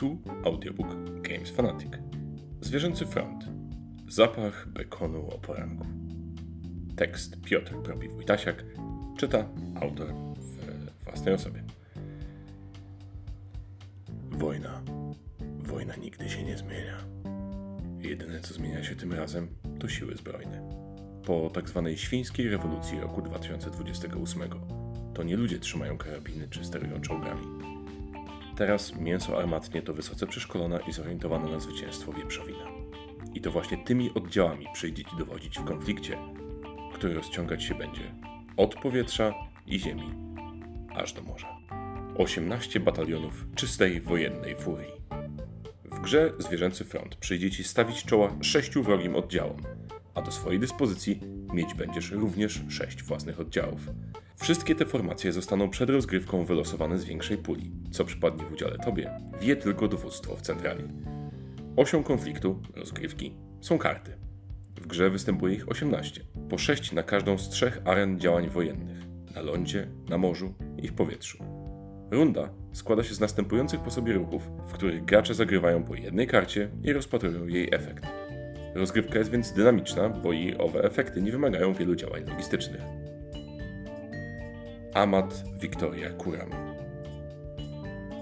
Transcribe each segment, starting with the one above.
Tu audiobook Games Fanatic. Zwierzęcy front. Zapach bekonu o poranku. Tekst Piotr Propi-Wójtasiak. Czyta autor w własnej osobie. Wojna. Wojna nigdy się nie zmienia. Jedyne co zmienia się tym razem to siły zbrojne. Po tak zwanej świńskiej rewolucji roku 2028 to nie ludzie trzymają karabiny czy sterują czołgami. Teraz mięso armatnie to wysoce przeszkolona i zorientowana na zwycięstwo wieprzowina. I to właśnie tymi oddziałami przyjdzie ci dowodzić w konflikcie, który rozciągać się będzie od powietrza i ziemi aż do morza. 18 batalionów czystej wojennej furii. W grze Zwierzęcy Front przyjdzie ci stawić czoła sześciu wrogim oddziałom, a do swojej dyspozycji mieć będziesz również sześć własnych oddziałów. Wszystkie te formacje zostaną przed rozgrywką wylosowane z większej puli. Co przypadnie w udziale tobie, wie tylko dowództwo w centrali. Osią konfliktu, rozgrywki, są karty. W grze występuje ich 18, po 6 na każdą z trzech aren działań wojennych na lądzie, na morzu i w powietrzu. Runda składa się z następujących po sobie ruchów, w których gracze zagrywają po jednej karcie i rozpatrują jej efekt. Rozgrywka jest więc dynamiczna, bo i owe efekty nie wymagają wielu działań logistycznych. Amat Victoria Kuram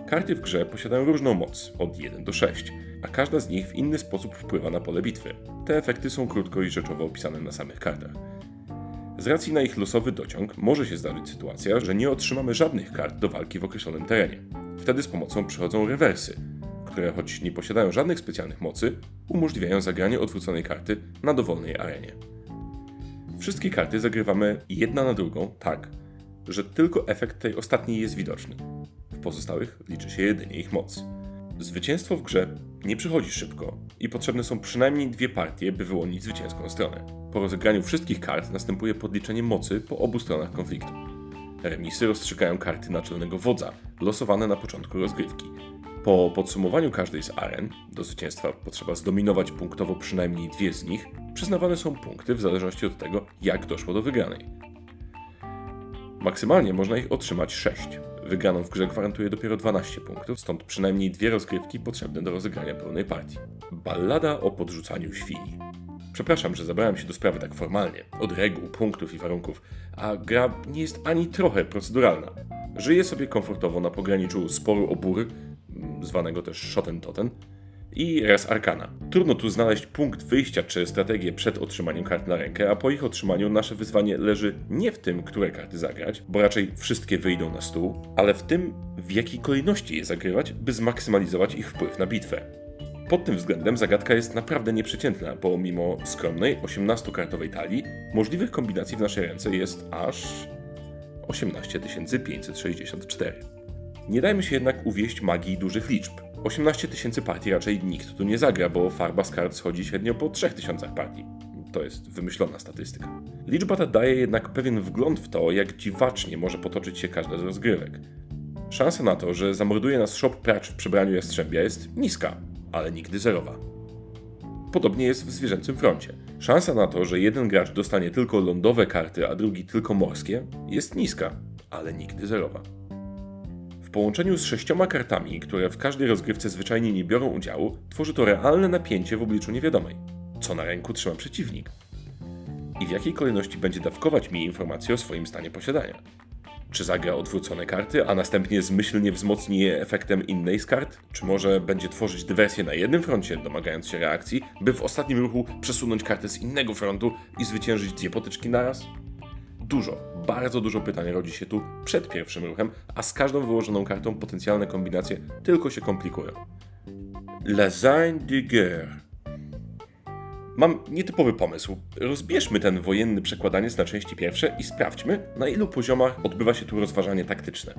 Karty w grze posiadają różną moc, od 1 do 6, a każda z nich w inny sposób wpływa na pole bitwy. Te efekty są krótko i rzeczowo opisane na samych kartach. Z racji na ich losowy dociąg może się zdarzyć sytuacja, że nie otrzymamy żadnych kart do walki w określonym terenie. Wtedy z pomocą przychodzą rewersy, które choć nie posiadają żadnych specjalnych mocy, umożliwiają zagranie odwróconej karty na dowolnej arenie. Wszystkie karty zagrywamy jedna na drugą tak, że tylko efekt tej ostatniej jest widoczny. W pozostałych liczy się jedynie ich moc. Zwycięstwo w grze nie przychodzi szybko i potrzebne są przynajmniej dwie partie, by wyłonić zwycięską stronę. Po rozegraniu wszystkich kart następuje podliczenie mocy po obu stronach konfliktu. Remisy rozstrzygają karty naczelnego wodza, losowane na początku rozgrywki. Po podsumowaniu każdej z aren, do zwycięstwa potrzeba zdominować punktowo przynajmniej dwie z nich, przyznawane są punkty w zależności od tego, jak doszło do wygranej. Maksymalnie można ich otrzymać 6. Wygraną w grze gwarantuje dopiero 12 punktów, stąd przynajmniej dwie rozgrywki potrzebne do rozegrania pełnej partii. Ballada o podrzucaniu świni. Przepraszam, że zabrałem się do sprawy tak formalnie, od reguł, punktów i warunków, a gra nie jest ani trochę proceduralna. Żyje sobie komfortowo na pograniczu sporu o bury, zwanego też Shoten-Toten, i Res Arcana. Trudno tu znaleźć punkt wyjścia czy strategię przed otrzymaniem kart na rękę, a po ich otrzymaniu nasze wyzwanie leży nie w tym, które karty zagrać, bo raczej wszystkie wyjdą na stół, ale w tym, w jakiej kolejności je zagrywać, by zmaksymalizować ich wpływ na bitwę. Pod tym względem zagadka jest naprawdę nieprzeciętna, bo mimo skromnej 18-kartowej talii, możliwych kombinacji w naszej ręce jest aż 18 564. Nie dajmy się jednak uwieść magii dużych liczb. 18 tysięcy partii raczej nikt tu nie zagra, bo farba z kart schodzi średnio po 3000 partii. To jest wymyślona statystyka. Liczba ta daje jednak pewien wgląd w to, jak dziwacznie może potoczyć się każda z rozgrywek. Szansa na to, że zamorduje nas shop pracz w przebraniu jastrzębia jest niska, ale nigdy zerowa. Podobnie jest w zwierzęcym froncie. Szansa na to, że jeden gracz dostanie tylko lądowe karty, a drugi tylko morskie, jest niska, ale nigdy zerowa. Połączeniu z sześcioma kartami, które w każdej rozgrywce zwyczajnie nie biorą udziału, tworzy to realne napięcie w obliczu niewiadomej. Co na ręku trzyma przeciwnik? I w jakiej kolejności będzie dawkować mi informacje o swoim stanie posiadania? Czy zagra odwrócone karty, a następnie zmyślnie wzmocni je efektem innej z kart? Czy może będzie tworzyć dywersję na jednym froncie, domagając się reakcji, by w ostatnim ruchu przesunąć kartę z innego frontu i zwyciężyć dwie potyczki naraz? Dużo, bardzo dużo pytań rodzi się tu przed pierwszym ruchem, a z każdą wyłożoną kartą potencjalne kombinacje tylko się komplikują. Lasagne de guerre. Mam nietypowy pomysł. Rozbierzmy ten wojenny przekładaniec na części pierwsze i sprawdźmy, na ilu poziomach odbywa się tu rozważanie taktyczne.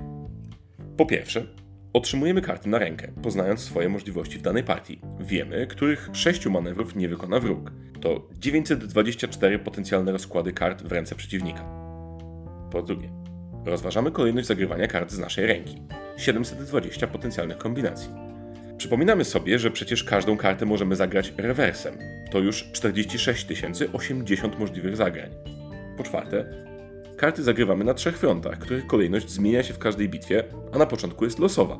Po pierwsze, otrzymujemy karty na rękę, poznając swoje możliwości w danej partii. Wiemy, których sześciu manewrów nie wykona wróg. To 924 potencjalne rozkłady kart w ręce przeciwnika. Po drugie, rozważamy kolejność zagrywania kart z naszej ręki. 720 potencjalnych kombinacji. Przypominamy sobie, że przecież każdą kartę możemy zagrać rewersem. To już 46 080 możliwych zagrań. Po czwarte, karty zagrywamy na trzech frontach, których kolejność zmienia się w każdej bitwie, a na początku jest losowa.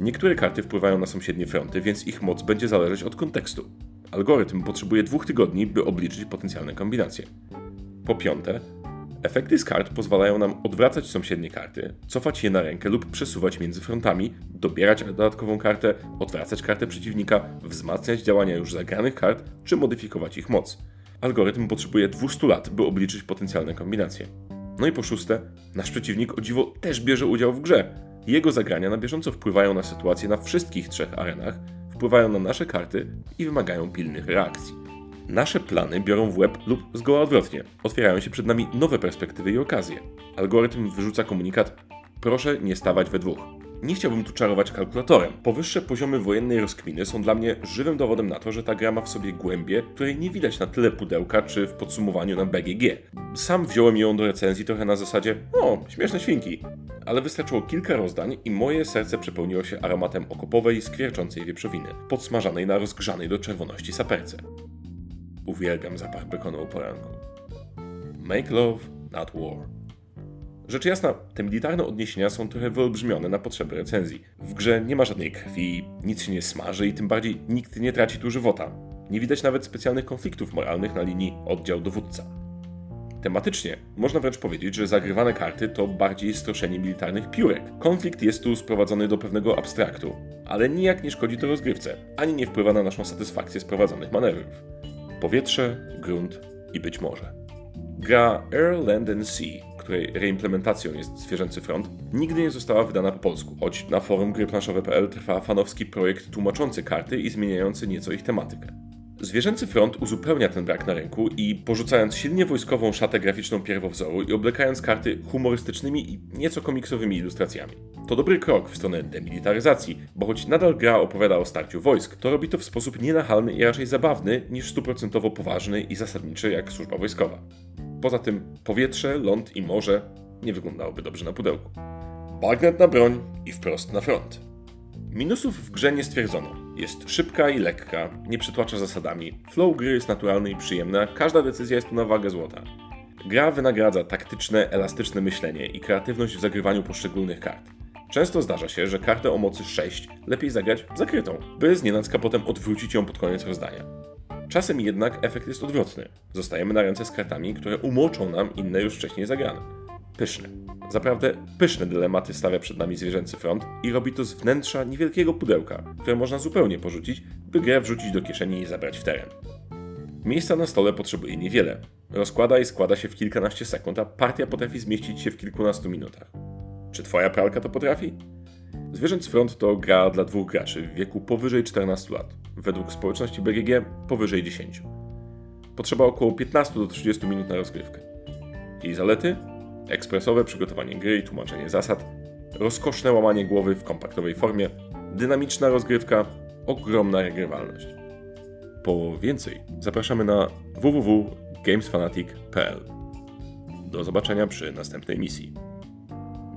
Niektóre karty wpływają na sąsiednie fronty, więc ich moc będzie zależeć od kontekstu. Algorytm potrzebuje dwóch tygodni, by obliczyć potencjalne kombinacje. Po piąte, efekty z kart pozwalają nam odwracać sąsiednie karty, cofać je na rękę lub przesuwać między frontami, dobierać dodatkową kartę, odwracać kartę przeciwnika, wzmacniać działania już zagranych kart, czy modyfikować ich moc. Algorytm potrzebuje 200 lat, by obliczyć potencjalne kombinacje. No i po szóste, nasz przeciwnik o dziwo też bierze udział w grze. Jego zagrania na bieżąco wpływają na sytuację na wszystkich trzech arenach, wpływają na nasze karty i wymagają pilnych reakcji. Nasze plany biorą w łeb lub zgoła odwrotnie. Otwierają się przed nami nowe perspektywy i okazje. Algorytm wyrzuca komunikat: proszę nie stawać we dwóch. Nie chciałbym tu czarować kalkulatorem. Powyższe poziomy wojennej rozkminy są dla mnie żywym dowodem na to, że ta gra ma w sobie głębię, której nie widać na tyle pudełka czy w podsumowaniu na BGG. Sam wziąłem ją do recenzji trochę na zasadzie, o, śmieszne świnki. Ale wystarczyło kilka rozdań i moje serce przepełniło się aromatem okopowej, skwierczącej wieprzowiny, podsmażanej na rozgrzanej do czerwoności saperce. Uwielbiam zapach bekonu o poranku. Make love, not war. Rzecz jasna, te militarne odniesienia są trochę wyolbrzymione na potrzeby recenzji. W grze nie ma żadnej krwi, nic się nie smaży i tym bardziej nikt nie traci tu żywota. Nie widać nawet specjalnych konfliktów moralnych na linii oddział-dowódca. Tematycznie można wręcz powiedzieć, że zagrywane karty to bardziej stroszenie militarnych piórek. Konflikt jest tu sprowadzony do pewnego abstraktu, ale nijak nie szkodzi to rozgrywce, ani nie wpływa na naszą satysfakcję z prowadzonych manewrów. Powietrze, grunt i być może. Gra Air, Land and Sea której reimplementacją jest Zwierzęcy Front, nigdy nie została wydana po polsku, choć na forum gryplanszowe.pl trwa fanowski projekt tłumaczący karty i zmieniający nieco ich tematykę. Zwierzęcy Front uzupełnia ten brak na rynku i porzucając silnie wojskową szatę graficzną pierwowzoru i oblekając karty humorystycznymi i nieco komiksowymi ilustracjami. To dobry krok w stronę demilitaryzacji, bo choć nadal gra opowiada o starciu wojsk, to robi to w sposób nienachalny i raczej zabawny niż stuprocentowo poważny i zasadniczy jak służba wojskowa. Poza tym powietrze, ląd i morze nie wyglądałoby dobrze na pudełku. Bagnet na broń i wprost na front. Minusów w grze nie stwierdzono. Jest szybka i lekka, nie przytłacza zasadami, flow gry jest naturalny i przyjemny, każda decyzja jest tu na wagę złota. Gra wynagradza taktyczne, elastyczne myślenie i kreatywność w zagrywaniu poszczególnych kart. Często zdarza się, że kartę o mocy 6 lepiej zagrać zakrytą, by znienacka potem odwrócić ją pod koniec rozdania. Czasem jednak efekt jest odwrotny. Zostajemy na ręce z kartami, które umoczą nam inne już wcześniej zagrane. Pyszne. Zaprawdę pyszne dylematy stawia przed nami zwierzęcy front i robi to z wnętrza niewielkiego pudełka, które można zupełnie porzucić, by grę wrzucić do kieszeni i zabrać w teren. Miejsca na stole potrzebuje niewiele. Rozkłada i składa się w kilkanaście sekund, a partia potrafi zmieścić się w kilkunastu minutach. Czy twoja pralka to potrafi? Zwierzęcy Front to gra dla dwóch graczy w wieku powyżej 14 lat. Według społeczności BGG powyżej 10. Potrzeba około 15 do 30 minut na rozgrywkę. Jej zalety? Ekspresowe przygotowanie gry i tłumaczenie zasad, rozkoszne łamanie głowy w kompaktowej formie, dynamiczna rozgrywka, ogromna regrywalność. Po więcej zapraszamy na www.gamesfanatic.pl. Do zobaczenia przy następnej misji.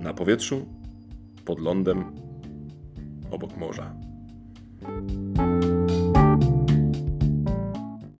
Na powietrzu, pod lądem, obok morza.